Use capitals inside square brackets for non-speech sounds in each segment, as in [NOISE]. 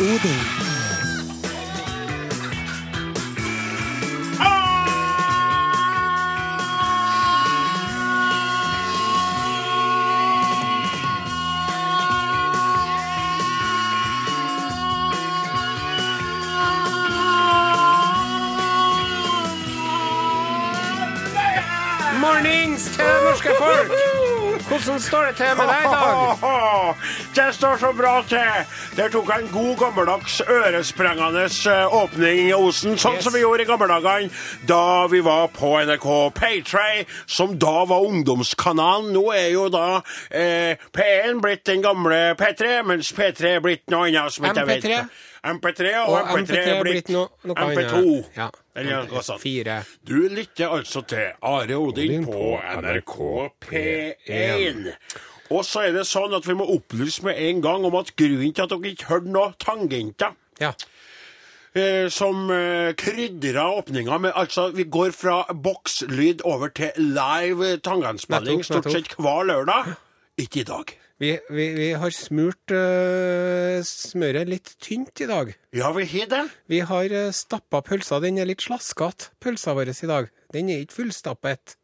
Odin. Mornings til norske folk! Hvordan står det til med deg i dag? [LAUGHS] Det står så bra til. Der tok jeg en god gammeldags øresprengende eh, åpning i Osen, sånn Yes. som vi gjorde i gamle dager da vi var på NRK Paytray, som da var ungdomskanalen. Nå er jo da eh, P1 blitt den gamle P3, mens P3 er blitt noe annet som ikke jeg vet. MP3. MP3 og, Og MP3 er blitt, noe, noe MP2. annet. Ja. Eller noe sånt. Fire. Du lytter altså til Are Odin Odin på på NRK NRK P1. Og så er det sånn at vi må opplyse med en gang om at grunnen til at dere ikke hørte noe tangenter Ja. eh, som eh, krydra åpninga med Altså, vi går fra bokslyd over til live tangentspilling stort sett hver lørdag. Ikke i dag. Vi, vi, vi har smurt uh, smøret litt tynt i dag. Ja, vi har det. Vi har uh, stappa pølsa. Den er litt slaskete, pølsa vår i dag. Den er ikke fullstappet.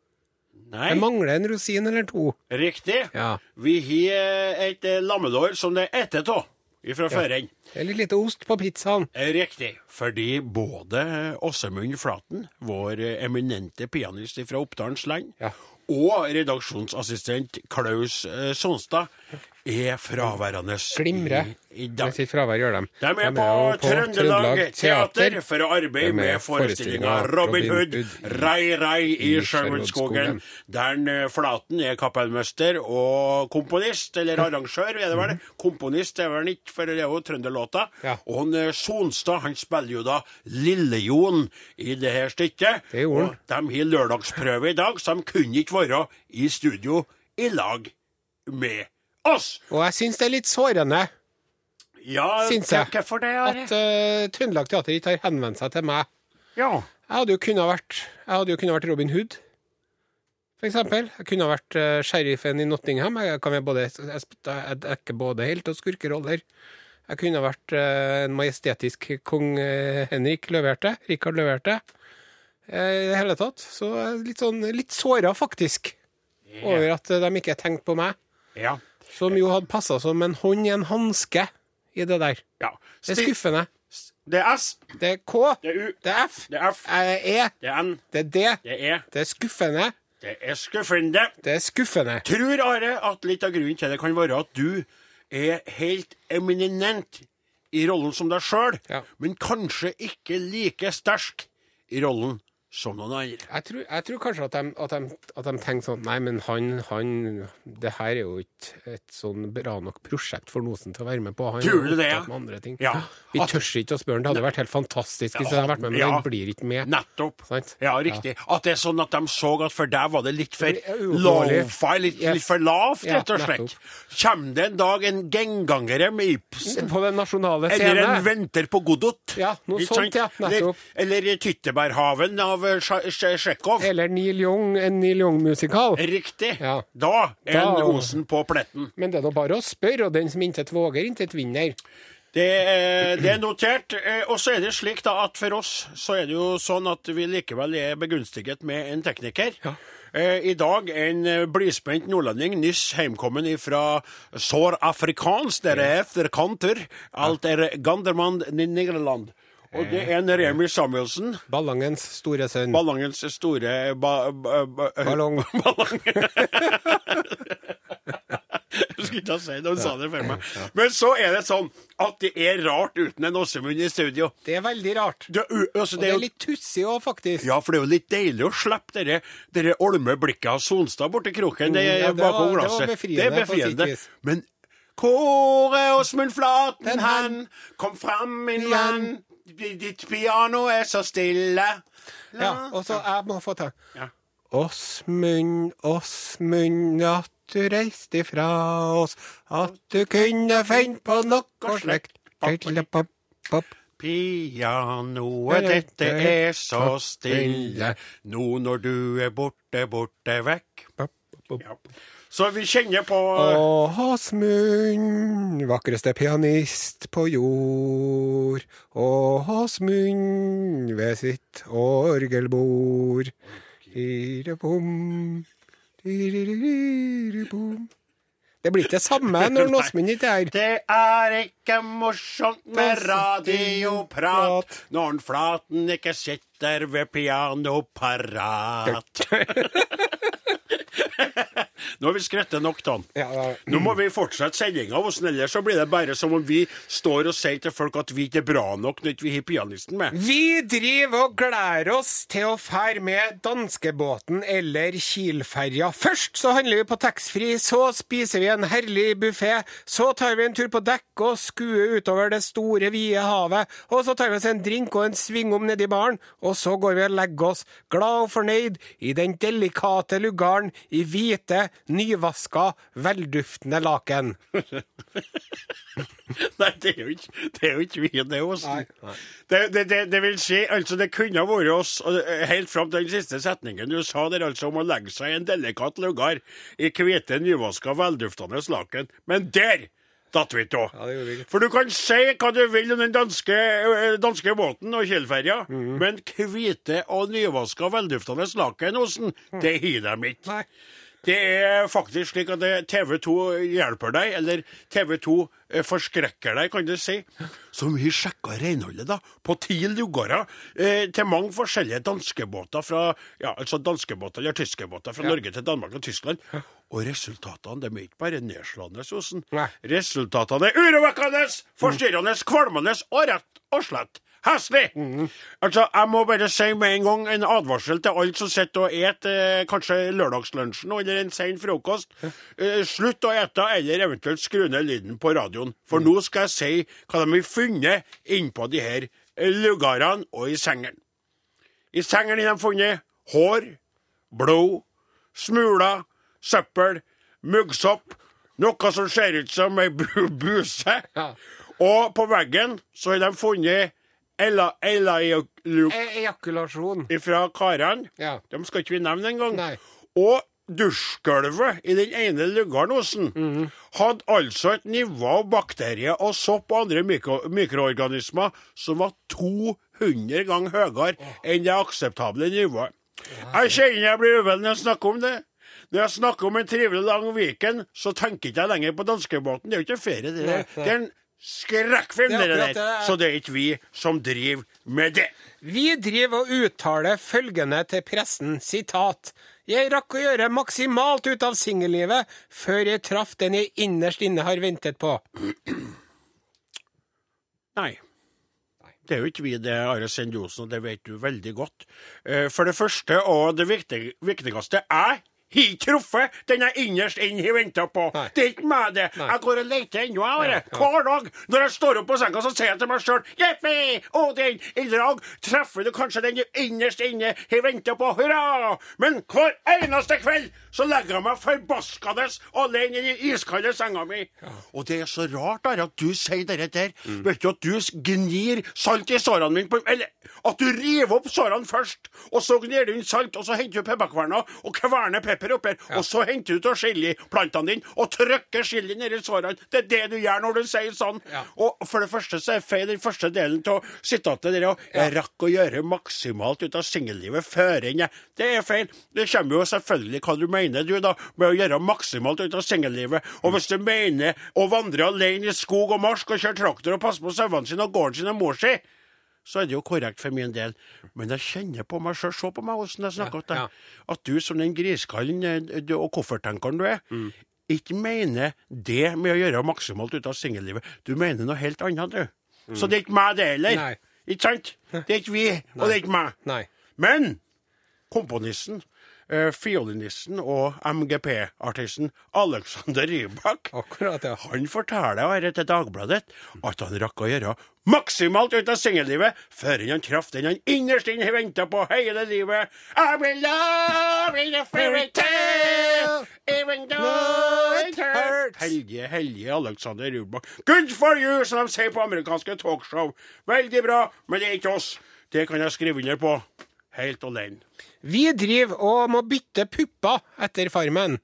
Nei, Det mangler en rosin eller to. riktig. Ja. Vi har et eh, lammelår som det er etter av ifra føren. Det Eller litt ost på pizzaen. Riktig, fordi både Åsemund Flaten, vår eminente pianist fra Oppdalens land, Ja. og redaksjonsassistent Klaus eh, Sonstad er fraværende Glimre. i, i Med dag. sitt fravær gjør dem. De er jo på Trøndelag Teater for å arbeide med med forestillinga Robin Hood, Rai Rai i Sherwoodskogen. Der eh, Flaten er kapellmester og komponist, eller arrangør, er det vel? Komponist er vel ikke, for det er jo trønderlåta. Ja. Og han, eh, Sonstad han spiller jo da Lille-Jon i det her stykket. Det gjorde han. De har lørdagsprøve i dag, så de kunne ikke være i studio i lag med oss. Og jeg syns det er litt sårende Ja, Syns jeg. Hvorfor det, at uh, Trøndelag Teater ikke har henvendt seg til meg. Ja. Jeg hadde jo kunnet vært, jo kunnet vært Robin Hood, for eksempel. Jeg kunne vært uh, sheriffen i Nottingham. Jeg, kan være både, jeg, jeg dekker både helt- og skurkeroller. Jeg kunne vært uh, en majestetisk kong uh, Henrik Løverte Rikard Løverte I det hele tatt. Så litt sånn litt såra, faktisk, over at de ikke har tenkt på meg. Ja. Som jo hadde passa som en hånd i en hanske i det der. ja. Det er skuffende. Det er S, Det er K. det er U, Det er F. det er F, er E. det er N, Det er D. det er E, Det er skuffende. det er skuffende. Det er skuffende. Tror, Are, at litt av grunnen til det kan være at du er helt eminent i rollen som deg sjøl, Ja. men kanskje ikke like sterk i rollen som noen andre. Jeg tror, jeg tror kanskje at de, at, de, at de tenker sånn Nei, men han, han Det her er jo ikke et sånn bra nok prosjekt for Nosen til å være med på. Han Tror du det, ja? Ja. Vi At- tør ikke å spørre ham. Det hadde vært helt fantastisk hvis Ja, han hadde vært med, men ja. han blir ikke med. Nettopp. Sant? Ja, riktig. At det er sånn at de så at for deg var det litt for low-fi, litt, Yes. litt for lavt, rett og slett. Kjem Kommer det en dag en gengangere med Ibsen? På den nasjonale scenen. Eller en venter på Godot. Ja, noe sånt, ja, nettopp. Eller, eller Tyttebærhaven av eh, Sj- Tsjekhov. Eller Neil Young, en Neil Young-musikal. Riktig. Ja. Da er en Da- Osen på pletten. Men det er da bare å spørre, og den som intet våger, intet vinner. Det, er- det er notert. Eh, Og så er det slik da at for oss så er det jo sånn at vi likevel er begunstiget med en tekniker. Ja. I dag en eh, blidspent nordlending, nyss heimkommen fra sør-afrikansk, der er efter kanter. Alt er Gandermann Niggerland. Og det er en Remi Samuelsen, Ballangens store sønn. Ballangens store ba, ba, ba, Ballong. [LAUGHS] Ballong. Jeg skulle ikke ha sagt det, hun sa det for meg. Men så er det sånn at det er rart uten en Åsemund i studio. Det er veldig rart. Det, altså, det Og det er litt tussig òg, faktisk. ja, for det er jo litt deilig å slippe dere, dere olme blikket av Sonstad borti kroken det Mm, ja, det bakom glasset. Det er befriende. Men Kåre Åsmund Flaten, han? Kom fram, min mann. Ditt piano er så stille. Ja, og så jeg må få ta Ja. Åsmund, Åsmund, at du reiste ifra oss, at du kunne finne på noe slikt. Pianoet, dette er så stille, nå når du er borte, borte vekk. Ja. Så vi kjenner på Å, Åsmund, vakreste pianist på jord. Å, Åsmund ved sitt orgelbord. Diribom, diriribom. Det blir ikke det samme [LAUGHS] når Åsmund ikke er her. Det er ikke morsomt med radioprat når en Flaten ikke sitter ved piano parat. [LAUGHS] Nå har vi skrettet nok, Tom. Ja, ja. Nå må vi fortsette sendinga, ellers så blir det bare som om vi står og sier til folk at vi ikke er bra nok når vi har pianisten med. Vi driver og gleder oss til å fære med danskebåten eller Kielferja. Først så handler vi på taxfree, så spiser vi en herlig buffé, så tar vi en tur på dekk og skuer utover det store, vide havet, og så tar vi oss en drink og en svingom nedi baren, og så går vi og legger oss, glad og fornøyd, i den delikate lugaren i hvite, nyvaska, velduftende laken. [LAUGHS] Nei, det er jo ikke, det er jo ikke vi, det, Åsen. Det, det, det, vil si, altså, det kunne vært oss eh, helt fram til den siste setningen du sa der, altså, om å legge seg i en delikat lugar i hvite, nyvaska, velduftende laken. Men der datt vi av. For du kan si hva du vil om den danske, eh, danske båten og Kielferja, Mhm. men hvite og nyvaska, velduftende laken, Åsen, det har de ikke. Det er faktisk slik at TV 2 hjelper deg, eller TV 2 eh, forskrekker deg, kan du si. Så vi sjekka renholdet da, på ti lugarer eh, til mange forskjellige danskebåter fra ja, altså danskebåter eller tyskebåter fra Norge til Danmark og Tyskland. Og resultatene de er ikke bare nedslående, Osen. Resultatene er urovekkende, forstyrrende, kvalmende og rett og slett heslig. Altså, jeg må bare si med en gang en advarsel til alle som sitter og et eh, kanskje lørdagslunsjen eller en sen frokost. Eh, slutt å ete, eller eventuelt skru ned lyden på radioen. For nå skal jeg si hva de har funnet innpå de her eh, lugarene og i sengene. I sengene har de funnet hår, blod, smuler, søppel, muggsopp, noe som ser ut som ei bu [LAUGHS] buse. Ja. Og på veggen så har de funnet Ella, Ella E ejakulasjon. fra karene. Ja. De skal ikke vi nevne engang. Og dusjgulvet i den ene luggarnosen Mhm. hadde altså et nivå av bakterier og sopp og andre mikro mikroorganismer som var 200 ganger høyere enn det akseptable nivået. Jeg kjenner jeg blir uvel når jeg snakker om det. Når jeg snakker om en trivelig lang Viken, så tenker ikke jeg lenger på danskebåten. Det er jo ikke ferie, det. Nei, nei. Det er en skrekkfilm, Det det der. Så det er ikke vi som driver med det. Vi driver og uttaler følgende til pressen, sitat. Jeg rakk å gjøre maksimalt ut av singellivet før jeg traff den jeg innerst inne har ventet på. Nei. Det er jo ikke vi, det Are Sendiosen, og det vet du veldig godt. Eh, For det første, og det viktigste, jeg har truffet den jeg innerst inne har venta på. Nei. Det er ikke meg, det. Nei. Jeg går og leter ennå, jeg. Ja, ja. Hver dag. Når jeg står opp på senga, så sier jeg til meg sjøl Jippi! Odin! I dag treffer du kanskje den du innerst inne har venta på. Hurra! Men hver eneste kveld så legger jeg meg forbaskende alene i den iskalde senga mi. Og det er så rart Are, at du sier dette der. Mm. Vet du at du gnir salt i sårene mine på Eller at du river opp sårene først, og så gnir du inn salt, og så henter du pepperkverna og kverner pepper oppi her, og så henter du av chiliplantene dine og trykker chili nedi sårene. Det er det du gjør når du sier sånn. Og for det første så er feil den første delen av sitatet der og Jeg rakk å gjøre maksimalt ut av singellivet før enn jeg Det er feil. Det kommer jo selvfølgelig hva du mener, du, da, med å gjøre maksimalt ut av singellivet. Og hvis du mener å vandre alene i skog og marsk og kjøre traktor og passe på sauene sine og gården sin og mor si, så er det jo korrekt for min del. Men jeg kjenner på meg sjøl, se på meg åssen jeg snakker til deg, ja. at du som den griskallen eh, og koffertenkeren du er, ikke mener det med å gjøre maksimalt ut av singellivet. Du mener noe helt annet, du. Så det er ikke meg, det heller. Nei. Ikke sant? Det er ikke vi, og det er ikke meg. Nei. Men komponisten, eh, fiolinisten og MGP-artisten Alexander Rybak Akkurat, ja. han forteller her til Dagbladet at han rakk å gjøre maksimalt ut av singellivet før han traff den han innerst inne har venta på hele livet. I will love in a fairy tale, even though it hurts. Heldige, heldige Alexander Rybak. Good for you, som de sier på amerikanske talkshow. Veldig bra, men det er ikke oss. Det kan jeg skrive under på. helt alene. Vi driver og må bytte pupper etter Farmen.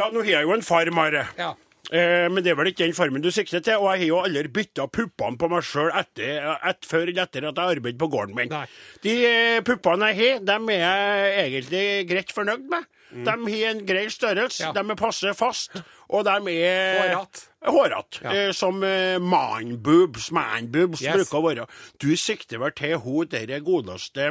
Ja, nå har jeg jo en farm, Are. Ja. Eh, men det er vel ikke den farmen du sikter til. Og jeg har jo aldri bytta puppene på meg sjøl før eller etter at jeg arbeidet på gården min. Nei. De eh, puppene jeg har, dem er jeg egentlig greit fornøyd med. Mm. De har en grei størrelse, Ja. de passer fast, og de er Hårete. Hårete. Ja. Eh, som eh, manboobs, manboobs Yes. bruker å være. Du sikter vel til hun der godeste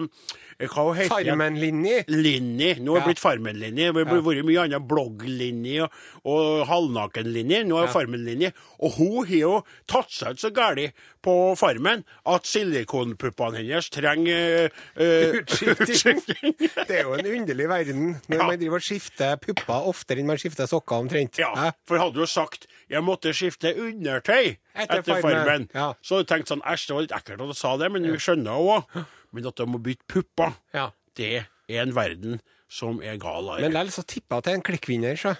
eh, Hva hun heter Farmen-Linni. Linni. Nå er det Ja. blitt Farmen-Linni. Det har vært mye annet blogg-Linni og, og halvnaken-Linni. Nå er Ja. Farmen-Linni. Og hun har jo tatt seg ut så galt på Farmen at silikonpuppene hennes trenger eh, [LAUGHS] Utskifting. Det er jo en underlig verden når Ja. man driver og skifter pupper oftere enn man skifter sokker omtrent. Ja, for hadde du sagt jeg måtte skifte undertøy Etter etter, Farmen, ja. så du tenkte sånn æsj, det var litt ekkelt at du sa det, men vi skjønner òg. Men at de må bytte pupper, Ja. det er en verden som er gal. Men likevel så tippa jeg til en klikkvinner, så.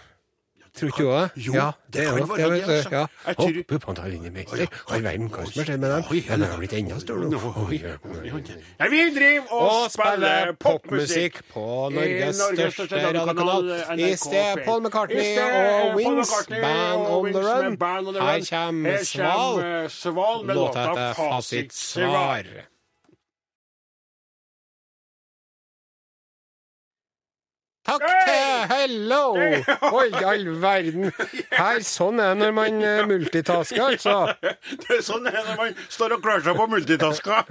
Tror ikke du det? Jo, ja, det er kan være det, vet altså. Ja. Tar med Oi. Hva i verden, hva som har skjedd med dem? De har blitt enda større nå. Vi driver og, spiller popmusikk på Norges største radiokanal. I sted Paul McCartney og Wings, Band on the Run. Her kommer Sval. Sval med Låta heter Fasitsvar. Takk til Hello! [LAUGHS] Oi, all verden. Her, sånn er det når man eh, multitasker, altså. [LAUGHS] Det er sånn det er når man står og klør seg på multitasker.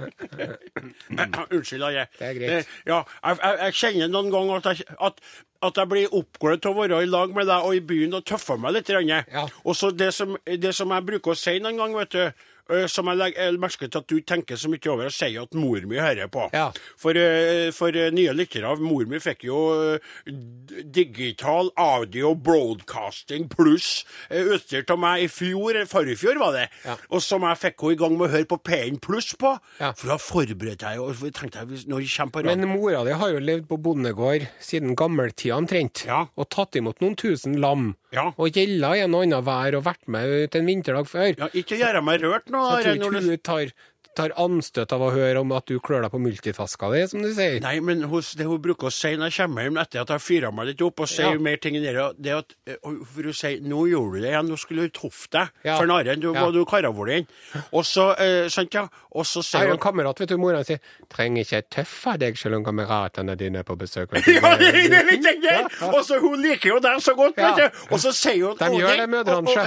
[LAUGHS] Unnskyld, Arje. Det er greit. Ja, jeg, jeg, jeg kjenner noen ganger at jeg, at, at jeg blir oppglødd til å være i lag med deg og i byen og tøffe meg litt. Ja. Og så det som, det som jeg bruker å si noen gang, vet du, som jeg legger merke til at du tenker så mye over, og sier at mor mi hører på. Ja. For, for nye lyttere, mor mi fikk jo digital audio broadcasting pluss utstyr av meg i fjor, forrige var det, Ja. og som jeg fikk henne i gang med å høre på P1 pluss på. Ja. For da forberedte jeg og tenkte jeg, når jeg kommer på radio Men mora di har jo levd på bondegård siden gammeltida omtrent, og tatt imot noen tusen lam. Ja. Og gjella er noe annet vær og vært med ut en vinterdag før. ja, Ikke gjøre meg rørt nå. Så jeg tror ikke du- hun tar, tar anstøt av å høre om at du klør deg på multitaska di, som du sier. Nei, men hos, det hun bruker å si når jeg kommer hjem etter at jeg har fyra meg litt opp og sier Ja. mer ting enn det, det at eh, For hun sier 'nå gjorde du det igjen, nå skulle du toffe deg', Ja. for Naren, du Ja. var du karavolen. Og så, eh, sant ja, og så Jeg sier har jo hun en kamerat, vet du, mora sier 'trenger ikke tøffe deg selv om kameratene dine er på besøk'. [LAUGHS] ja, det er litt den der! Og så Hun liker jo deg så godt, vet du. Og så sier hun De gjør det, mødrene sjøl. og-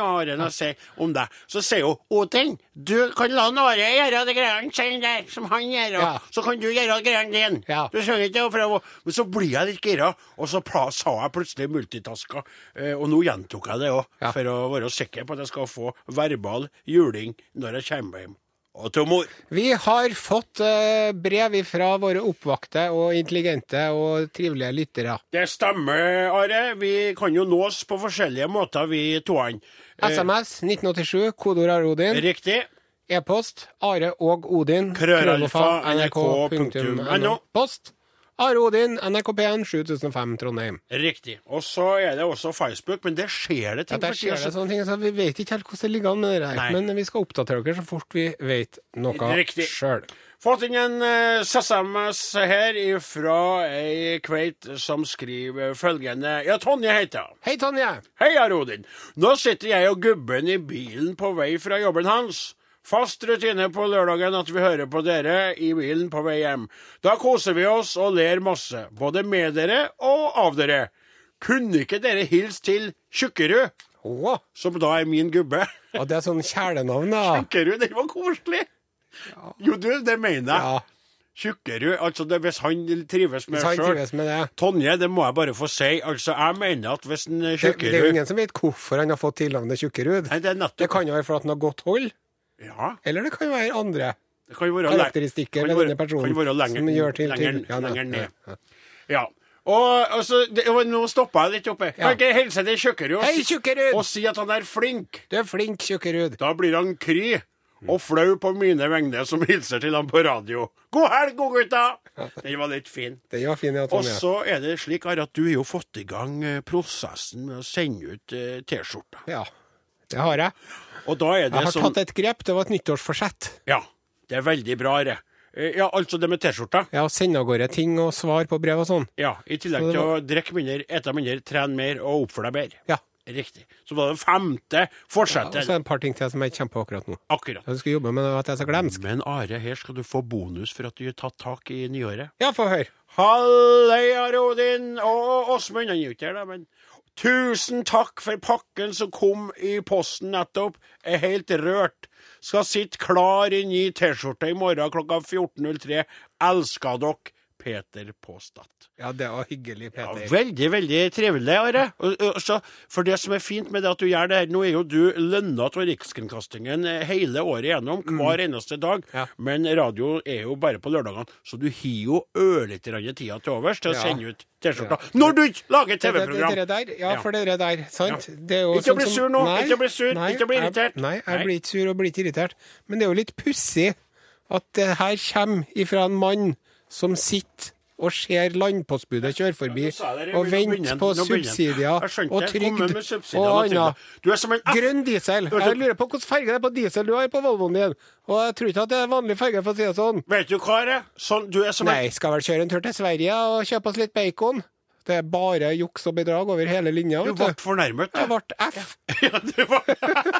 og- Are, jeg sier om deg. Så sier hun Odin, du kan la Are gjøre det greiene sine der, som han gjør, og så kan du gjøre greiene dine. Du skjønner ikke prøve Men så blir jeg litt gira, og så sa jeg plutselig multitaska, eh, og nå gjentok jeg det òg, for å være sikker på at jeg skal få verbal juling når jeg kommer hjem. Vi har fått eh, brev fra våre oppvakte og intelligente og trivelige lyttere. Det stemmer, Are. Vi kan jo nås på forskjellige måter, vi toene. SMS 1987, kodeord Are Odin. Riktig. E-post Are og Odin. Krøllalfa, nrk.no. Post Are Odin, NRK P1 7005 Trondheim. Riktig. Og så er det også Facebook, men det skjer det Ja, ting der for skjer det sånne ting, så Vi vet ikke helt hvordan det ligger an med det her, men vi skal oppdatere dere så fort vi vet noe sjøl. Fått inn en uh, SMS her fra ei kveit som skriver følgende Ja, Tonje heter hun. Hei, Tonje. Hei, Arodin. Nå sitter jeg og gubben i bilen på vei fra jobben hans. Fast rutine på lørdagen at vi hører på dere i bilen på vei hjem. Da koser vi oss og ler masse, både med dere og av dere. Kunne ikke dere hilse til Tjukkerud, Oh. som da er min gubbe? og det er sånn kjælenavn, da. Tjukkerud, det var koselig! Jo, du, det mener jeg. Ja, Tjukkerud, altså det, hvis han trives med Hvis han sjøl. trives med det. Tonje, det må jeg bare få si. Altså, jeg mener at hvis en Det, det er jo ingen som vet hvorfor han har fått tilnavnet Tjukkerud. Nei, det er nettopp Det kan jo være for at han har godt hold, Ja. eller det kan være andre Det kan jo være karakteristikker kan ved denne personen kan være lenger, som gjør til, lenger, til ja, lenger ned. ja. Og altså, det, nå stoppa jeg litt oppe. Kan ikke jeg hilse til Tjukkerud og, Hei, si- og si at han er flink? Du er flink, Tjukkerud. Da blir han kry og flau på mine vegne som hilser til ham på radio. God helg, god gutta! Den var litt fin. Den var fin, ja, Og så er det slik at du har jo fått i gang eh, prosessen med å sende ut eh, T-skjorter. Ja, det har jeg. Og da er det Jeg har sånn tatt et grep. Det var et nyttårsforsett. Ja, det er veldig bra, det. Eh, Ja, altså det med T-skjorta. Ja, sende av gårde ting og svar på brev og sånn. Ja, I tillegg til var- å drikke mindre, ete mindre, trene mer og oppføre deg bedre. Ja. Riktig. Så var det femte Ja, og så er det et par ting til som jeg på akkurat nå. Akkurat. Jeg skal jobbe med at jeg er så glemsk. Men Are, her skal du få bonus for at du har tatt tak i nyåret. Ja, få høre. Halleia, Rodin og Åsmund. Han er jo ikke her, da, men Tusen takk for pakken som kom i posten nettopp. Er helt rørt. Skal sitte klar i ny T-skjorte i morgen klokka 14.03. Elsker dere. Peter Påstad. Ja, det var hyggelig, Ja, Peter. veldig, veldig trivelig, Are. Og, og, så, for det som er fint med det at du gjør det her, nå er jo du lønna av Rikskringkastingen eh, hele året gjennom, hver eneste dag. Mm. Ja. Men radio er jo bare på lørdagene, så du har jo ørlite grann tida til overs til å Ja. sende ut T-skjorta. Når du ikke lager TV-program! ja, Ja. for det der, sant? Det er Ikke sånn bli sur nå, Nei, ikke bli sur, nei, ikke bli irritert. Nei, jeg blir ikke sur og blir ikke irritert. Men det er jo litt pussig at det her kommer ifra en mann som sitter og ser landpostbudet kjøre forbi Ja, det, og venter på subsidier og det. Trygd og annet. Du er som en F. Grønn diesel. Jeg lurer på hvilken farge det er på diesel du har på Volvoen din. Og jeg tror ikke at det er vanlig farge, for å si det sånn. Vet du hva, Are? Sånn, du er som Nei, skal vel kjøre en tur til Sverige og kjøpe oss litt bacon. Det er bare juks og bedrag over hele linja. Du ble fornærmet. Jeg ble F. [LAUGHS] Ja, det, var...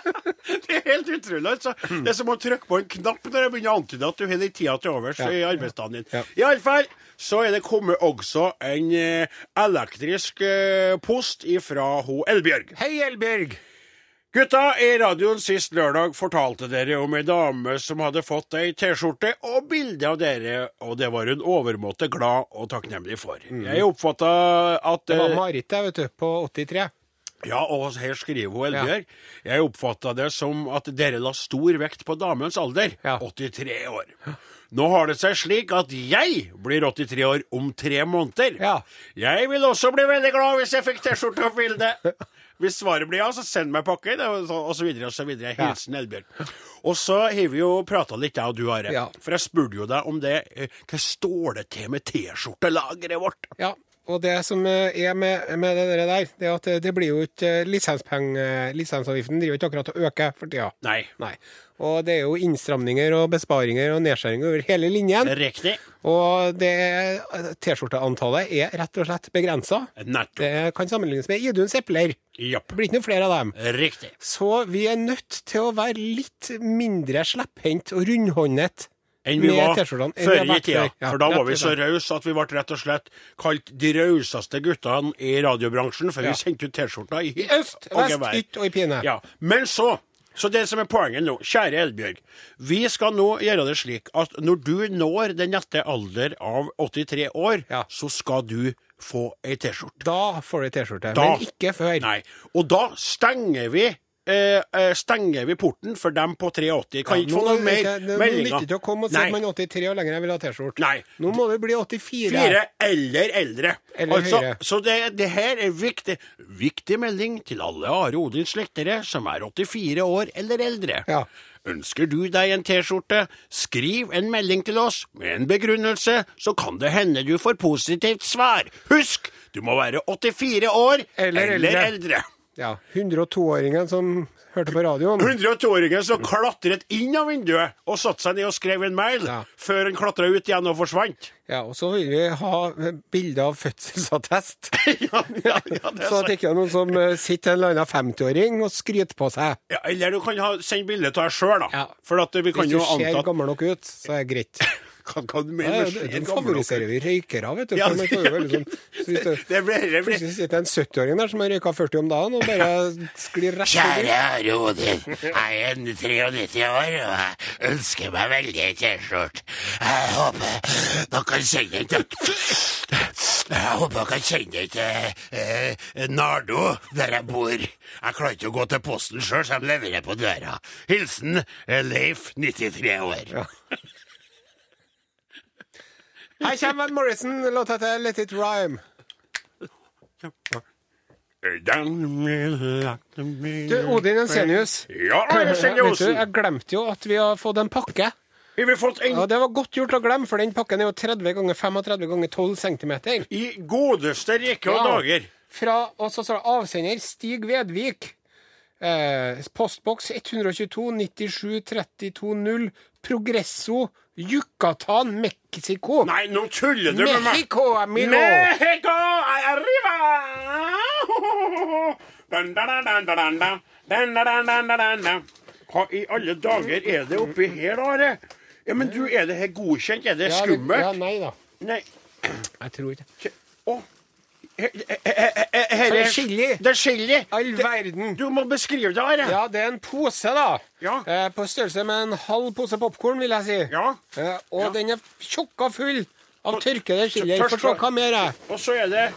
[LAUGHS] det er helt utrolig. altså. Det er som å trykke på en knapp når jeg begynner å antyde at du har litt tida til overs Ja. i arbeidsdagen din. Ja. Iallfall så er det kommet også en eh, elektrisk eh, post fra ho Elbjørg. Hei, Elbjørg. Gutta, i radioen sist lørdag fortalte dere om ei dame som hadde fått ei T-skjorte og bilde av dere, og det var hun overmåte glad og takknemlig for. Jeg oppfatta at Det var eh, Marit, det, vet du, på 83. Ja, og her skriver hun Elbjørg. Jeg oppfatta det som at dere la stor vekt på damens alder. Ja. 83 år. Nå har det seg slik at jeg blir 83 år om tre måneder. Ja. Jeg vil også bli veldig glad hvis jeg fikk T-skjorte og bilde. [LAUGHS] Hvis svaret blir ja, så send meg pakke, det, og så- videre og så videre. Hilsen Elbjørn. Og så har vi jo prata litt, jeg og du, Are. Ja. For jeg spurte jo deg om det. eh, Hva står det til med T-skjortelageret vårt? Ja, og det som er med, med det der, det er at det, det blir jo ikke eh, eh, Lisensavgiften driver ikke akkurat og øker for tida. Nei. Nei. Og det er jo innstramninger og besparinger og nedskjæringer over hele linjen. Riktig. Og det T-skjorteantallet er rett og slett begrensa. Det kan sammenlignes med Iduns epler. Yep. Det blir ikke noe flere av dem. Riktig. Så vi er nødt til å være litt mindre slepphendt og rundhåndet enn vi var før i tida. for da var vi så rause at vi ble rett og slett kalt de rauseste guttene i radiobransjen, for vi sendte ut T-skjorta i øst, vest, ytt og i pine. Ja. Men så så det som er poenget nå, kjære Elbjørg, vi skal nå gjøre det slik at når du når den nette alder av 83 år, Ja. så skal du få ei T-skjorte. Da får du T-skjorte, men ikke før. Nei. Og da stenger vi eh, eh, stenger vi porten for dem på 83. Kan ikke nå få noe er mer meldinger. Det nytter ikke å komme og si at man er 83 og lenger jeg vil ha T-skjorte. Nå må det bli 84. Fire eller eldre. Eller altså, høyere. Så det, det her er viktig. Viktig melding til alle Are Odins slektere som er 84 år eller eldre. Ja. Ønsker du deg en T-skjorte, skriv en melding til oss med en begrunnelse, så kan det hende du får positivt svar. Husk, du må være 84 år Eller eller, eldre. eldre. Ja, 102-åringen som hørte på radioen. 102-åringen som klatret inn av vinduet og satte seg ned og skrev en mail, Ja. før han klatra ut igjen og forsvant. Ja, og så vil vi ha bilde av fødselsattest. [LAUGHS] ja, ja, ja, det er Så at det ikke noen som eh, sitter en eller annen 50-åring og skryter på seg. Ja, eller du kan ha, sende bilde av deg sjøl, da. Ja. For at vi kan Hvis du ser anta at gammel nok ut, så er det greit. Hva, hva du mener ja, med det- ser det favoriserer vi røykere, vet du. Ja, det, ja, får jo sånn, hvis det, Det ble, det ble. plutselig sitter en 70-åring der som har røyka 40 om dagen, og bare sklir rett Kjære over. Odin, jeg er en 93 år, og jeg ønsker meg veldig en T-skjorte. Jeg håper dere kan sende den til Jeg håper dere kan sende den til eh, Nardo, der jeg bor. Jeg klarer ikke å gå til posten sjøl, så de leverer på døra. Hilsen eh, Leif, 93 år. Her kommer Van Morrison, låta til Let It Rhyme. Du, Odin Ensenius. Ja, Vet du, jeg glemte jo at vi har fått en pakke. Vi har fått en Ja, Det var godt gjort å glemme, for den pakken er jo 30 ganger 35 ganger 12 cm. i godeste rekke og dager. Fra, og så står det avsender Stig Vedvik. Eh, postboks 122 97 32 0 Progresso Yucatan, Mexico. Nei, nå tuller du med meg! Mexico, amigo. Mexico arriba! Dun, dun, dun. Hva i alle dager er det oppi her? Are? Ja, men du, Er det her godkjent? Er det det- Ja, nei da. Nei. Jeg tror ikke det. Å. Her her- her Det er chili. Det er chili. All verden. Du må beskrive det, Are. Ja, det er en pose, da. Ja. Eh, på størrelse med en halv pose popkorn, vil jeg si. Ja. Eh, og Ja. den er tjokka full av tørkede chili. Få se så- hva mer er. Og så er det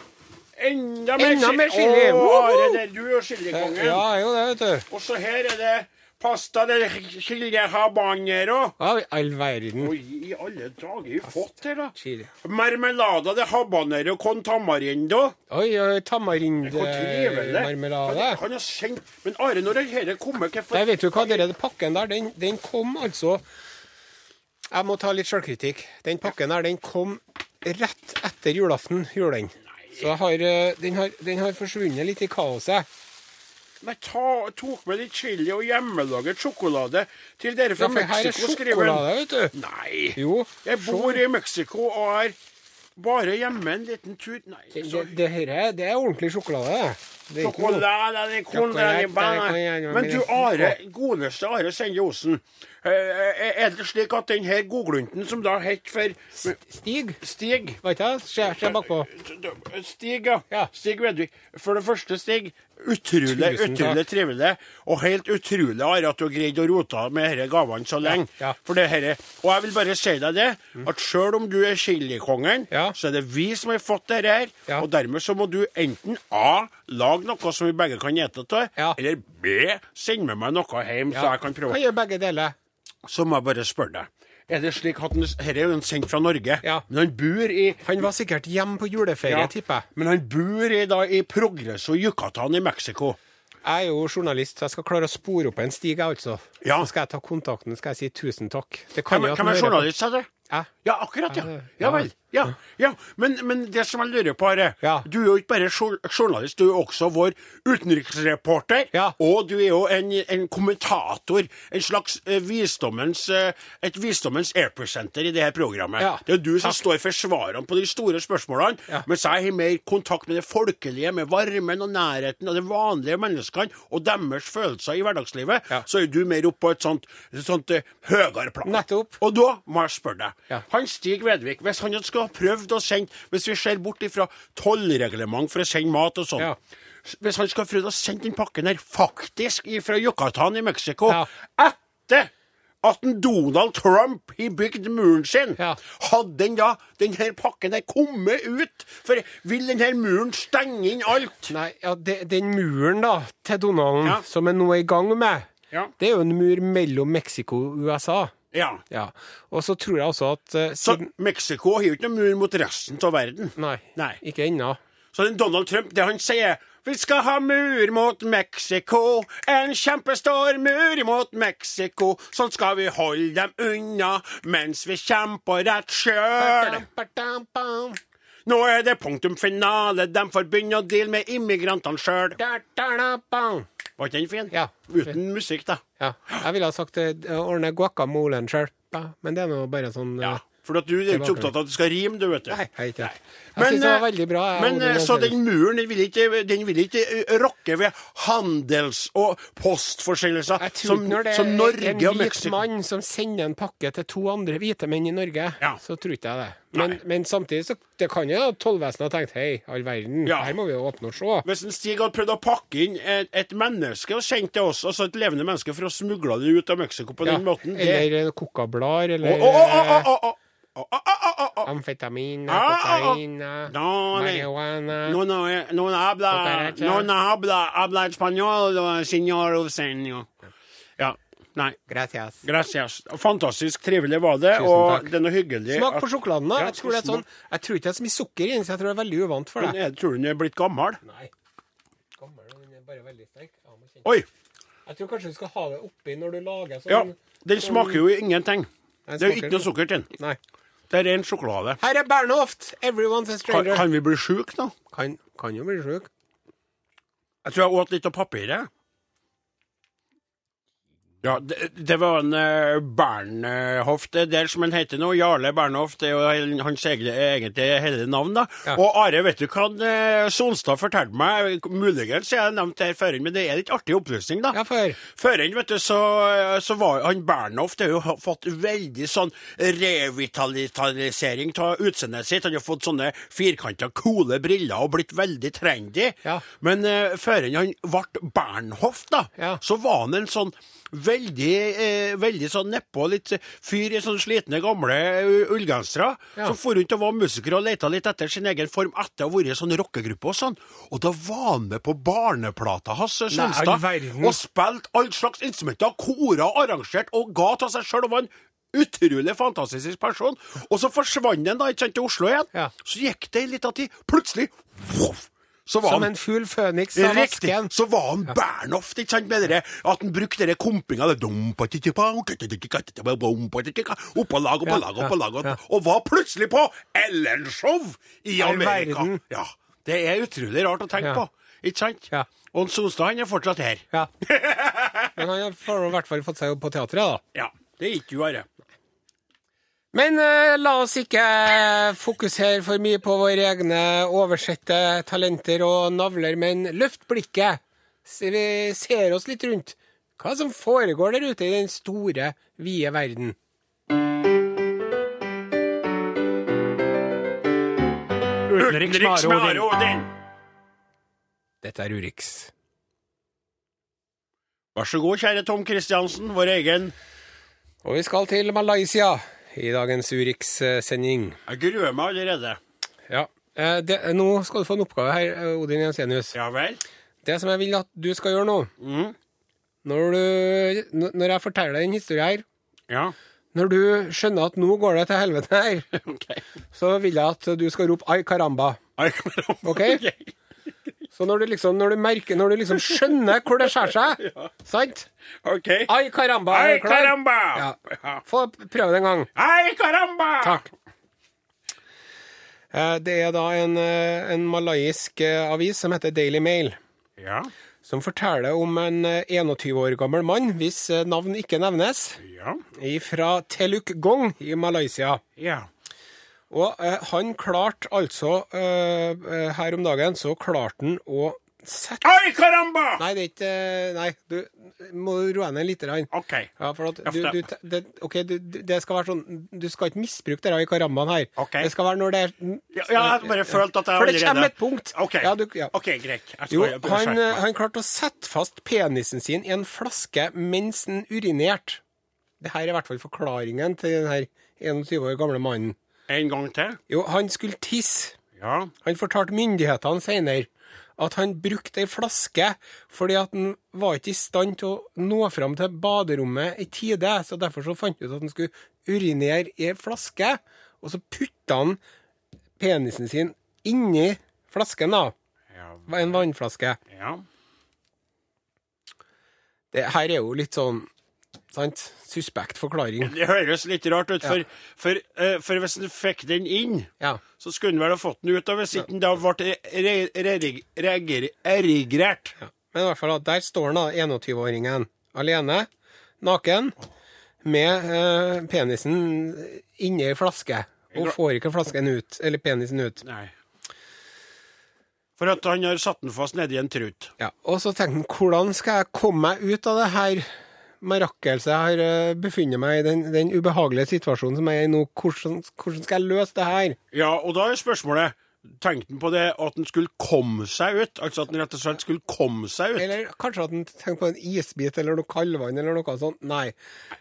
enda mer Enda mer chili. Å, Are, det er du og chilikongen. Ja, jo det, vet du. Og så her er det pasta det chile habanero. Ja, i all verden. Oi, i alle dager har vi fått det, da. Chile. Marmelada de habanero con tamarindo. Oi, oi, Hvor trivelig. tamarindmarmelade. Han har sendt Men Are, når dette kommer hvorfor Nei, vet du hva, dere, pakken der, den, den kom altså Jeg må ta litt sjølkritikk. Den pakken der, den kom rett etter julaften, gjorde den. Så har, eh, den, har, den har forsvunnet litt i kaoset. Men ta, tok med litt chili og hjemmelaget sjokolade til dere fra Ja, Mexico, skriver han. vet du. Nei. Jo. Jeg bor i Mexico og er bare hjemme en liten tur. Nei, Det, så det, det, her er, det er ordentlig sjokolade. Det er Sjokolade, det er Sjokolade, Men du, Are, godeste Are Sende Osen. Eh, Er det slik at den her godglunten som da het for Stig, Stig vet det? Se, se bakpå. Stig, ja. Ja. Stig Vedvik. For det første, Stig. Utrolig, utrolig trivelig. Og helt utrolig Are, at du har greid å rote med disse gavene så lenge. ja. For det her er, Og jeg vil bare si deg det, at sjøl om du er chilikongen, Ja. så er det vi som har fått dette her. Ja. Og dermed så må du enten A. Lage noe som vi begge kan ete av, Ja. eller B. Send med meg noe hjem, så jeg kan prøve. Kan gjøre begge deler. Så må jeg bare spørre deg. Er det slik at han, Her er jo en sendt fra Norge, Ja. men han bor i Han var sikkert hjemme på juleferie, ja, tipper jeg. Men han bor i, da, i Progreso Yucatan i Mexico. Jeg er jo journalist, så jeg skal klare å spore opp en stig, altså. Ja. Så skal jeg ta kontakten, skal jeg si tusen takk. Det kan jo at hvem er journalist, sa du? Ja, akkurat, ja. Ja, vel. Ja, ja. Men, men det som jeg lurer på, er Ja. Du er jo ikke bare journalist, du er også vår utenriksreporter. Ja. Og du er jo en, en kommentator. En slags eh, visdommens eh, Et visdommens airpresenter i det her programmet. Det er jo du som står for svarene på de store spørsmålene, mens jeg har mer kontakt med det folkelige, med varmen og nærheten og de vanlige menneskene og deres følelser i hverdagslivet. Så er du mer oppe på et sånt, et sånt eh, høyere plan. Nettopp. Og da må jeg spørre deg. Ja. Han Stig Vedvik, hvis han skulle ha prøvd å sende Hvis vi ser bort ifra tollreglement for å sende mat og sånn Ja. Hvis han skulle ha prøvd å sende den pakken her faktisk fra Yucatan i Mexico Ja. etter at en Donald Trump har bygd muren sin, Ja. hadde den da, den her pakken her kommet ut? For vil den her muren stenge inn alt? Nei, ja, det, den muren da, til Donald, Ja. som er nå i gang med, Ja. det er jo en mur mellom Mexico og USA. Ja. Ja. Og så tror jeg også at eh, Så Mexico har jo ikke noen mur mot resten av verden. Nei, Nei. ikke ennå. Så Donald Trump, det han sier Vi skal ha mur mot Mexico, en kjempestor mur mot Mexico. Sånn skal vi holde dem unna mens vi kjemper rett sjøl. Nå er det punktum finale, de får begynne å deale med immigrantene sjøl. Var ikke den fin? Ja. Uten musikk, da. Ja. Jeg ville ha sagt eh, ordne guacamolen sjøl, men det er nå bare sånn eh, Ja. For at du er ikke opptatt av at det skal rime, du, vet du. Nei, jeg er ikke det. Jeg Men, synes det var eh, veldig bra. jeg, Men eh, så den muren den vil ikke, den vil ikke eh, rokke ved handels- og postforsendelser Jeg tror som, ikke når det er en hvit mann som sender en pakke til to andre hvite menn i Norge, Ja. så tror ikke jeg det. Men, men, samtidig så det kan jo at tollvesenet har tenkt hei, all verden, ja. her må vi jo åpne og se. Hvis en Stig hadde prøvd å pakke inn et, et menneske og sendt det oss, altså et levende menneske, for å smugle det ut av Mexico på ja. den måten det... Eller kokablader, eller oh, oh, oh, Amfetamina, cocaína, no, marihuana No, no, no habla, no habla, habla español, señor Eusenio. Ja nei. Gracias. Gracias. Fantastisk trivelig var det, og det er noe hyggelig. Smak på sjokoladen, da. Ja, Jeg tror, det er sånn, jeg tror ikke det er så mye sukker i den, så jeg tror det er veldig uvant for Men deg. jeg tror den er blitt gammel. Nei. Gammel, den er bare veldig sterk. Ja. Oi! Jeg tror kanskje du skal ha det oppi når du lager sånn. Ja, den smaker jo ingenting. Den Det er jo ikke noe sånn. sukker til den. Nei. Det er ren sjokolade. Her er Bernhoft! Everyone's a Kan, stranger. kan vi bli sjuke nå? Kan, kan jo bli sjuk. Jeg tror jeg åt litt av papiret. Ja, det, det var en uh, Bernhoft det der som han heter nå. Jarle Bernhoft. Det er jo hans egne, egentlig hele navn, da. Ja. Og Are, vet du hva uh, Sonstad fortalte meg? Muligens jeg har nevnt det her før, men det er litt artig opplysning, da. Ja, før. Før vet du, så, så var han Bernhoft har jo fått veldig sånn revitalisering av utseendet sitt. Han har fått sånne firkanta, coole briller og blitt veldig trendy. Ja. Men uh, før han ble Bernhoft, da, Ja. så var han en sånn veldig, eh, veldig sånn nedpå, litt fyr i sånne slitne, gamle uh, ullgensere. Ja. Så for rundt og var musiker og leita litt etter sin egen form etter å ha vært i sånn rockegruppe og sånn. Og da var han med på barneplata hans, all Sonstad, og spilte all slags instrumenter, kora, arrangert og ga til seg sjøl. Og var en utrolig fantastisk person. Og så forsvant han da, ikke sant, til Oslo igjen. Ja. Så gikk det ei lita tid. Plutselig voff, Som han en fugl føniks av vasken. Så var han Bernhoft, ikke sant, med det at han brukte det kompinga Oppå lag, oppå lag, oppå lag, og var plutselig på Ellen-show i Amerika. Ja, Det er utrolig rart å tenke på, ikke sant? Ja. Og Sonstad han er fortsatt her. Ja. Men han har i hvert fall fått seg jobb på teatret, da. [LAUGHS] Ja, Det er ikke Are. Men eh, la oss ikke fokusere for mye på våre egne oversette talenter og navler, men løft blikket. Se, vi ser oss litt rundt. Hva som foregår der ute i den store, vide verden. Utenriks. Odin. Dette er Urix. Vær så god, kjære Tom Kristiansen, vår egen. Og vi skal til Malaysia i dagens Urix-sending. Jeg gruer meg allerede. Ja. eh, Det, nå skal du få en oppgave her, eh, Odin Jensenius. Ja vel? Det som jeg vil at du skal gjøre nå, Mm. når, du, når jeg forteller deg en historie her, Ja. når du skjønner at nå går det til helvete her, [LAUGHS] okay. så vil jeg at du skal rope 'ai caramba'. Ai, kom- Ok. Så når du liksom, når du merker, når du liksom skjønner hvor det skjærer seg, [LAUGHS] sant? OK. Ai caramba. Ai, caramba! Ja. Ja. Få prøve det en gang. Ai, caramba! Takk. Eh, Det er da en, eh, en malayisk eh, avis som heter Daily Mail, Ja. som forteller om en eh, 21 år gammel mann, hvis navn ikke nevnes, Ja. fra Teluk Gong i Malaysia. Ja. Og eh, han klarte altså eh, eh, Her om dagen så klarte han å sette Oi, caramba! Nei, det er ikke eh, Nei, du må roe ned litt. grann. OK. Ja, for at du, du, det, ok, du, det skal være sånn Du skal ikke misbruke det i karambaen her. Ok. Det skal være når det er Ja, jeg har bare følt at jeg For det allerede- kommer et punkt. OK, Ja, du, ja. okay greit. Jo, han, han klarte å sette fast penisen sin i en flaske mens han urinerte. Det her er i hvert fall forklaringen til den her 21 år gamle mannen. En gang til. Jo, han skulle tisse. Ja. Han fortalte myndighetene senere at han brukte ei flaske fordi at han var ikke i stand til å nå fram til baderommet i tide, så derfor så fant han ut at han skulle urinere i ei flaske, og så putta han penisen sin inni flasken, da. Ja. En vannflaske. ja. Det her er jo litt sånn sant? Suspekt forklaring. Det høres litt rart ut, for, for, uh, for hvis han fikk den inn, Ja. så skulle han vel ha fått den ut, og hvis ikke den da ble erigert ja. Men i hvert fall, der står han da, 21-åringen, alene, naken, med uh, penisen inni ei flaske. Og får ikke flasken ut, eller penisen ut. Nei. For at han har satt den fast nedi en trut. Ja, og så tenkte han, hvordan skal jeg komme meg ut av det her mirakelset jeg har eh, befunnet meg i, den, den ubehagelige situasjonen som jeg er i nå? Hvordan, hvordan skal jeg løse det her? Ja, og da er spørsmålet Tenkte han på det at han skulle komme seg ut? Altså at han rett og slett skulle komme seg ut? Eller kanskje at han tenkte på en isbit eller noe kaldvann eller noe sånt. Nei.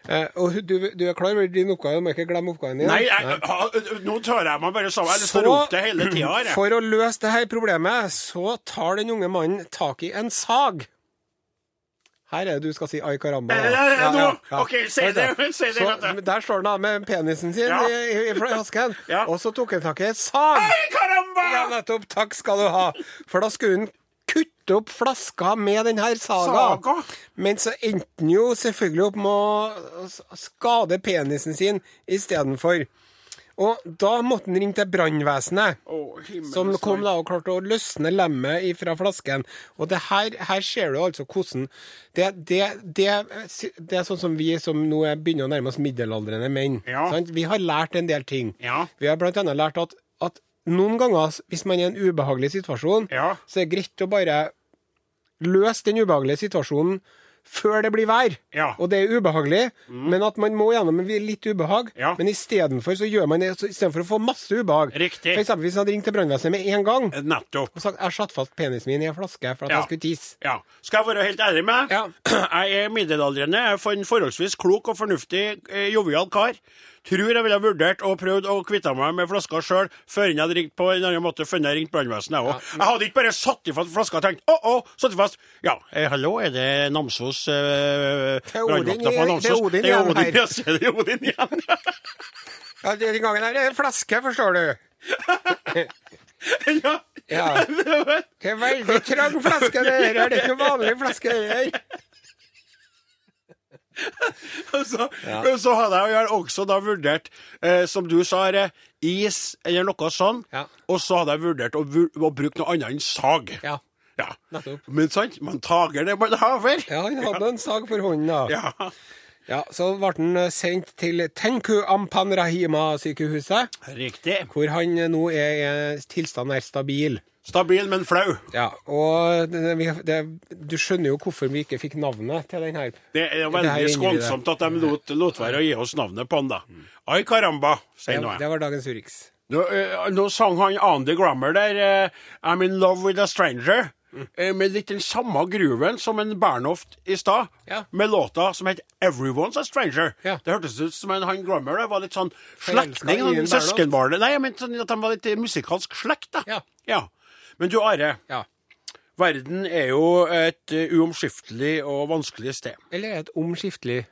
Eh, og du, du er klar over din oppgave, du må ikke glemme oppgaven din. Nei, jeg, ha, nå tar jeg meg bare sammen. Jeg så, opp det hele tida for å løse dette problemet, så tar den unge mannen tak i en sag. Her er det du skal si 'ai caramba'. Ja, ja, ja, ja, ja. ok, si det, si det, Så, der står han da med penisen sin Ja. i, i, flasken, [LAUGHS] og så tok han tak i en sag. Ai, caramba! Ja, nettopp. Takk skal du ha. For da skulle han kutte opp flaska med den her saga. Saga? Men så endte han jo selvfølgelig opp med å skade penisen sin istedenfor. Og da måtte han ringe til brannvesenet. oh, som kom da og klarte å løsne lemmet fra flasken. Og det her, her ser du altså hvordan det, det, det, det er sånn som vi som nå er begynner å nærme oss middelaldrende menn. Ja. Sant? Vi har lært en del ting. Ja. Vi har blant annet lært at, at noen ganger, hvis man er i en ubehagelig situasjon, Ja. så er det greit å bare løse den ubehagelige situasjonen før det blir vær. Ja. Mm. Og det er ubehagelig, men at man må gjennom litt ubehag. Ja. Men istedenfor så gjør man det istedenfor å få masse ubehag. Riktig. For eksempel hvis han hadde ringt til brannvesenet med en gang Nettopp. og sagt jeg satte fast penisen min i en flaske for at Ja. jeg skulle tisse. Ja. Skal jeg være helt ærlig med? Ja. [CLEARS THROAT] Jeg er middelaldrende. Jeg er for en forholdsvis klok og fornuftig, eh, jovial kar. Tror jeg ville ha vurdert og prøvd å kvitte meg med flaska sjøl før jeg hadde ringt på en annen måte før jeg ringte brannvesenet. jeg også. Jeg hadde ikke bare satt i fast flaska og tenkt å, å, satt i fast. Ja, eh, hallo, er det Namsos eh, Det brannvakta på Namsos? det er Odin igjen her. ja, så er Odin igjen. [LAUGHS] Ja, Den gangen her er det flaske, forstår du. [LAUGHS] ja. Ja. [LAUGHS] Det er veldig trang flaske, det her. Det er ikke vanlig flaske, det her. [LAUGHS] Så, ja. så hadde jeg også da vurdert, eh, som du sa, is eller noe sånn. Ja. Og så hadde jeg vurdert å, å bruke noe annet enn sag. Ja. Ja. Nettopp. Men sant, man tager det man haver. Ja, han hadde en sag for hånden, da. Ja. Ja, Så ble han eh, sendt til Tenku Ampan Rahima-sykehuset, Riktig. hvor han eh, nå er i tilstand er stabil. Stabil, men flau. Ja, og det, det, det, du skjønner jo hvorfor vi ikke fikk navnet til den her. Det er veldig skånsomt at de lot, lot være å gi oss navnet på den, da. Ai caramba, sier nå jeg. det var dagens Urix. Nå, eh, nå sang han Andy Grammer der, eh, I'm in love with a stranger. mm. Med litt den samme gruven som en Bernhoft i stad, Ja. med låta som het 'Everyone's a Stranger'. Ja. Det hørtes ut som en han Grammer der var litt sånn slektning. i han? Søskenbarnet. Nei, jeg mente sånn at de var litt musikalsk slekt, da. Ja. ja. Men du, Are. Ja. Verden er jo et eh, uomskiftelig og vanskelig sted. Eller et omskiftelig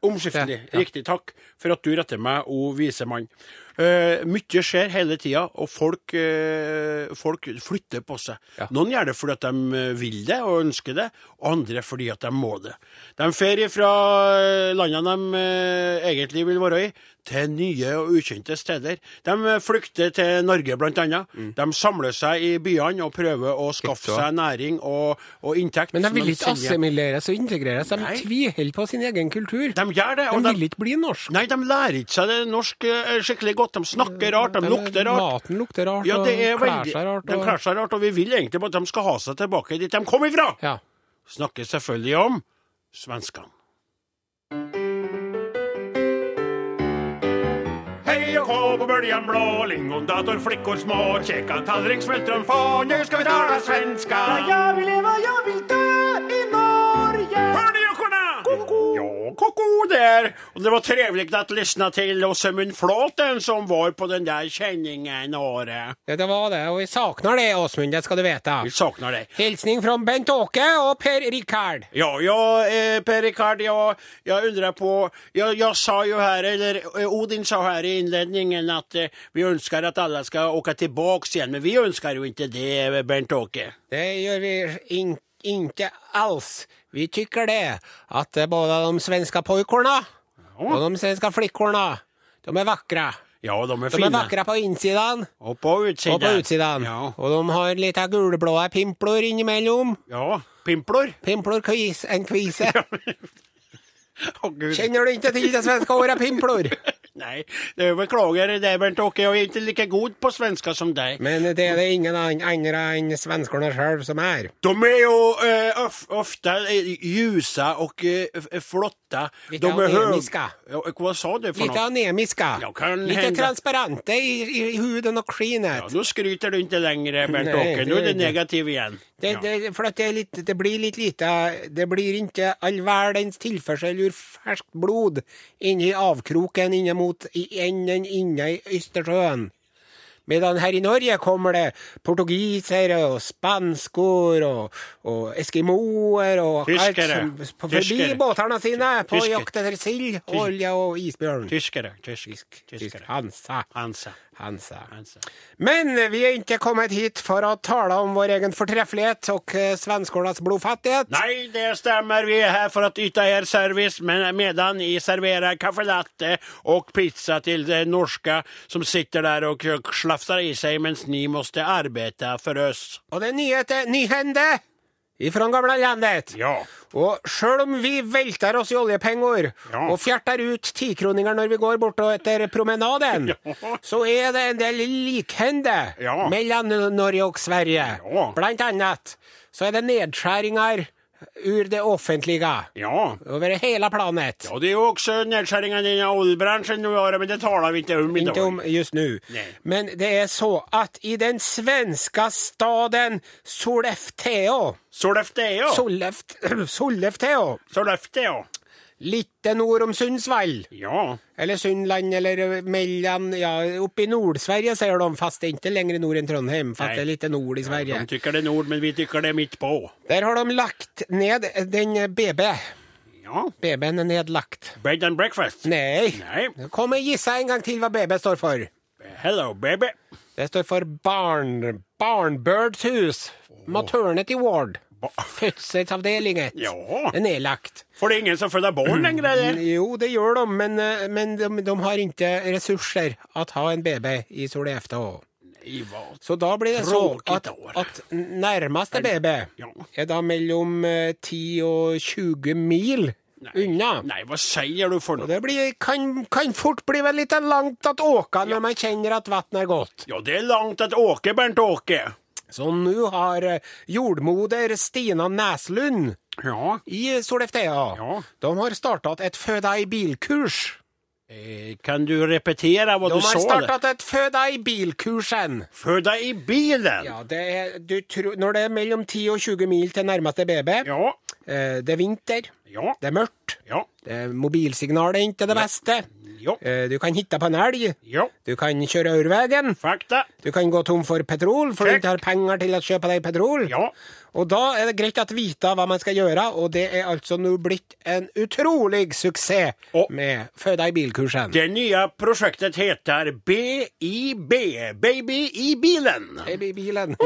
Omskiftelig. Ja. Riktig. Takk for at du retter meg, o vise mann. Uh, mye skjer hele tida, og folk, uh, folk flytter på seg. Ja. Noen gjør det fordi at de vil det og ønsker det, og andre fordi at de må det. De drar fra landene de uh, egentlig vil være i, til nye og ukjente steder. De flykter til Norge, blant annet. Mm. De samler seg i byene og prøver å skaffe seg næring og, og inntekt. Men de vil ikke assimileres og integreres. De Nei. tviholder på sin egen kultur. De gjør det. og De vil ikke bli norsk. Nei, de lærer ikke seg det norsk eh, skikkelig godt. De snakker rart, de lukter rart. Maten lukter rart, Ja, det er og klær seg rart. De klær seg rart, og vi vil egentlig bare at de skal ha seg tilbake dit de kom ifra. Ja. Snakker selvfølgelig om svenskene. Hej og hå på böljan blå, lingondator, flickor små, käka tallrik, smultron få, nu ska vi tala svenska. Jag vill leva, jag vill dö koko der. Och det var trevligt att lyssna till Åsemund Flåten som var på den där känningen, Are. ja, det var det. Og vi saknar det, Åsmund. Det skal du vite. Vi saknar det. Hilsning fra Bent Åke og Per Rikard. Ja, ja eh, Per Rikard, jag, jag undrar på... Jag, jag sa ju här, eller eh, Odin sa här i inledningen att eh, vi önskar att alla ska åka tillbaks igen, men vi önskar ju inte det, Bent-Åke. Det gjør vi ikke alls. Vi tykker det, at eh, både de svenske pojkorna og de svenske flickorna, de er vakre. Ja, de är De er vakre på innsiden og på utsiden. og på utsiden. Ja, Og de har litt gulblå pimplor innimellom. ja. pimplor. Pimplor kvis, en kvise. [LAUGHS] Ja. oh, Kjenner du ikke til det svenske ordet pimplor? [LAUGHS] Nej, jag beklager det Bernt-Åke. Jeg er ikke like god på svenska som deg. Men det er det ingen an- andre enn svenskene sjøl som er. De er jo uh, of, ofta eh, ljusa og flotte Litt flotta. Anemiska. Ja, vad sa du för Litt anemiske anemiska. Ja, Litt transparente i, i huden og Ja, skinet. nu skryter du ikke lenger, Bernt-Åke. Nå er det- det negativ igen. Det, det, for det, litt, det blir litt lite Det blir ikke all verdens tilførsel ur ferskt blod inni avkroken inne mot i enden inne i Østersjøen. Medan her i Norge kommer det portugisere og spanskor og, og eskimoer og Tyskere. som på forbi båtene sine på Tyskere. jakt etter sild, olje og isbjørn. Tyskere. tysk, Tysk, tysk. Hansa. Hansa. Hansa. Men vi er ikke kommet hit for å tale om vår egen fortreffelighet og eh, svenskålas blodfattighet. Nei, det stemmer. Vi er her for å yte her service men medan vi serverer caffè latte og pizza til de norske som sitter der og slafsar i seg mens ni måtte arbeide for oss. Og det er nyheter, nyhende ifra gamle landet. Ja. Og sjøl om vi velter oss i oljepenger Ja. og fjerter ut tikroninger når vi går bortover etter promenaden, Ja. så er det en del likhende Ja. mellom Norge og Sverige. Blant annet så er det nedskjæringer ur det offentlige Ja. over hele planet. Ja, det er jo også nedskjæringer i oljebranschen nu, men det taler vi ikke om i dag. Ikke om just nå. Men det er så at i den svenske staden Sollefteå Sollefteå. Solleft, [CLEARS THROAT] Sollefteå, Sollefteå. Litt nord om Sundsvall. Ja. Eller Sundland, eller mellom Ja, oppe i Nord-Sverige, sier de, fast det er ikke lenger nord enn Trondheim. Fast det er litt nord i Sverige. De tykker det er nord, men vi tykker det er midt på. Der har de lagt ned den BB. Ja. BB-en er nedlagt. Bed and breakfast. Nei. Nei. Kom og gisse en gang til hva BB står for. Hello, baby. Det står for barn... Barnbirds hus. Maternity ward. Fødselsavdelingen. [LAUGHS] Ja. er nedlagt. For det er ingen som føder barn lenger? eller? Jo, det gjør de, men, eh, men de, de har ikke ressurser å ha en BB i Sollefteå. Så da blir det så at, at nærmeste BB Ja. er da mellom eh, 10 og 20 mil unna. Nei, hva sier du for noe? det blir, kan, kan fort bli vel litt langt at åka når man kjenner at vannet er godt. Ja, det er langt å åke, Bernt-Åke. Så nå har eh, jordmoder Stina Næslund Ja. i Sollefteå Ja. De har startet et føda i bil-kurs. Eh, kan du repetere hva De du sa? De har startet et føda i bilkursen. Fød deg i bilen? Ja, det er, du tror, når det er mellom 10 og 20 mil til nærmeste BB, Ja. eh, det er vinter, Ja. det er mørkt, Ja. det er mobilsignalet er ikke det beste, Ja. eh, du kan hitte på en elg, Ja. du kan kjøre Fakta? du kan gå tom for petrol, for du ikke har penger til å kjøpe deg petrol. Ja. Og da er det greit å vite hva man skal gjøre, og det er altså nå blitt en utrolig suksess Og- med Føda i bil-kursen. Det nye prosjektet heter BIB, Baby i bilen. Babybilen.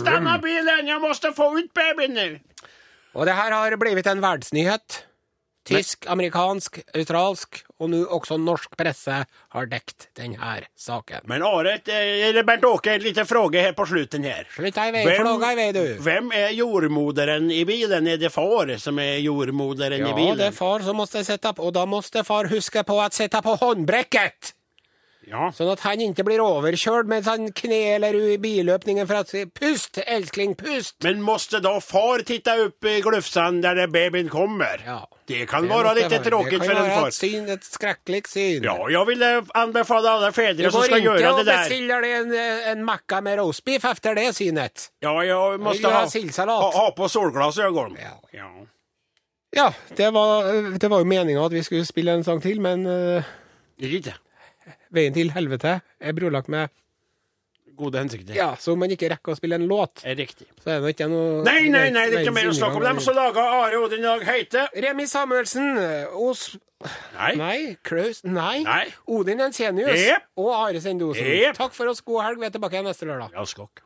Stanna bilen, jeg måste få ut babyen nu. Og det her har blivit en verdensnyhet. Tysk, amerikansk, australsk og nå også norsk presse har dekt denne saken. Men Aret, eh, eller Bernt-Åke, en liten spørsmål her på slutten her. Slutt deg vei, fråga i vei, du. Hvem er jordmoderen i bilen? Er det far som er jordmoderen i bilen? Ja, det er far som måtte sette på, og da måtte far huske på å sette på håndbrekket. Ja. Sånn at han ikke blir overkjørt mens han kneler i biløpningen for at Pust, elskling, pust! Men måste da far titta opp i glufsan der babyen kommer? Ja. Det kan Det være litt tråkig for en far. det kan være et far. ett syn, Ja, jeg syn. Ja, alle fedre Som skal gjøre Det der Du går ikke og bestiller deg där. bestilla en, en makka med roastbeef efter det synet. Ja, jeg måste göra ha, ha, ha på solglasögon. Ja. Ja. Ja, det var, det var jo meninga at vi skulle spille en sang til, men uh, Det gikk lite Veien til helvete er brolagt med Gode hensikter. Ja, så om man ikke rekker å spille en låt, Riktig riktigt. så er det ikke noe Nei, nei, nei, det er ikke mer å snakke om. Dem som laga Are Odin Dag Heite. Remi Samuelsen, Os... Nei. Nei, Klaus Nei. Nei. Odin Ensenius Jep. og Are Sendosen. Jep. Takk for oss. God helg. Vi er tilbake igjen neste lørdag. Ja, skakar.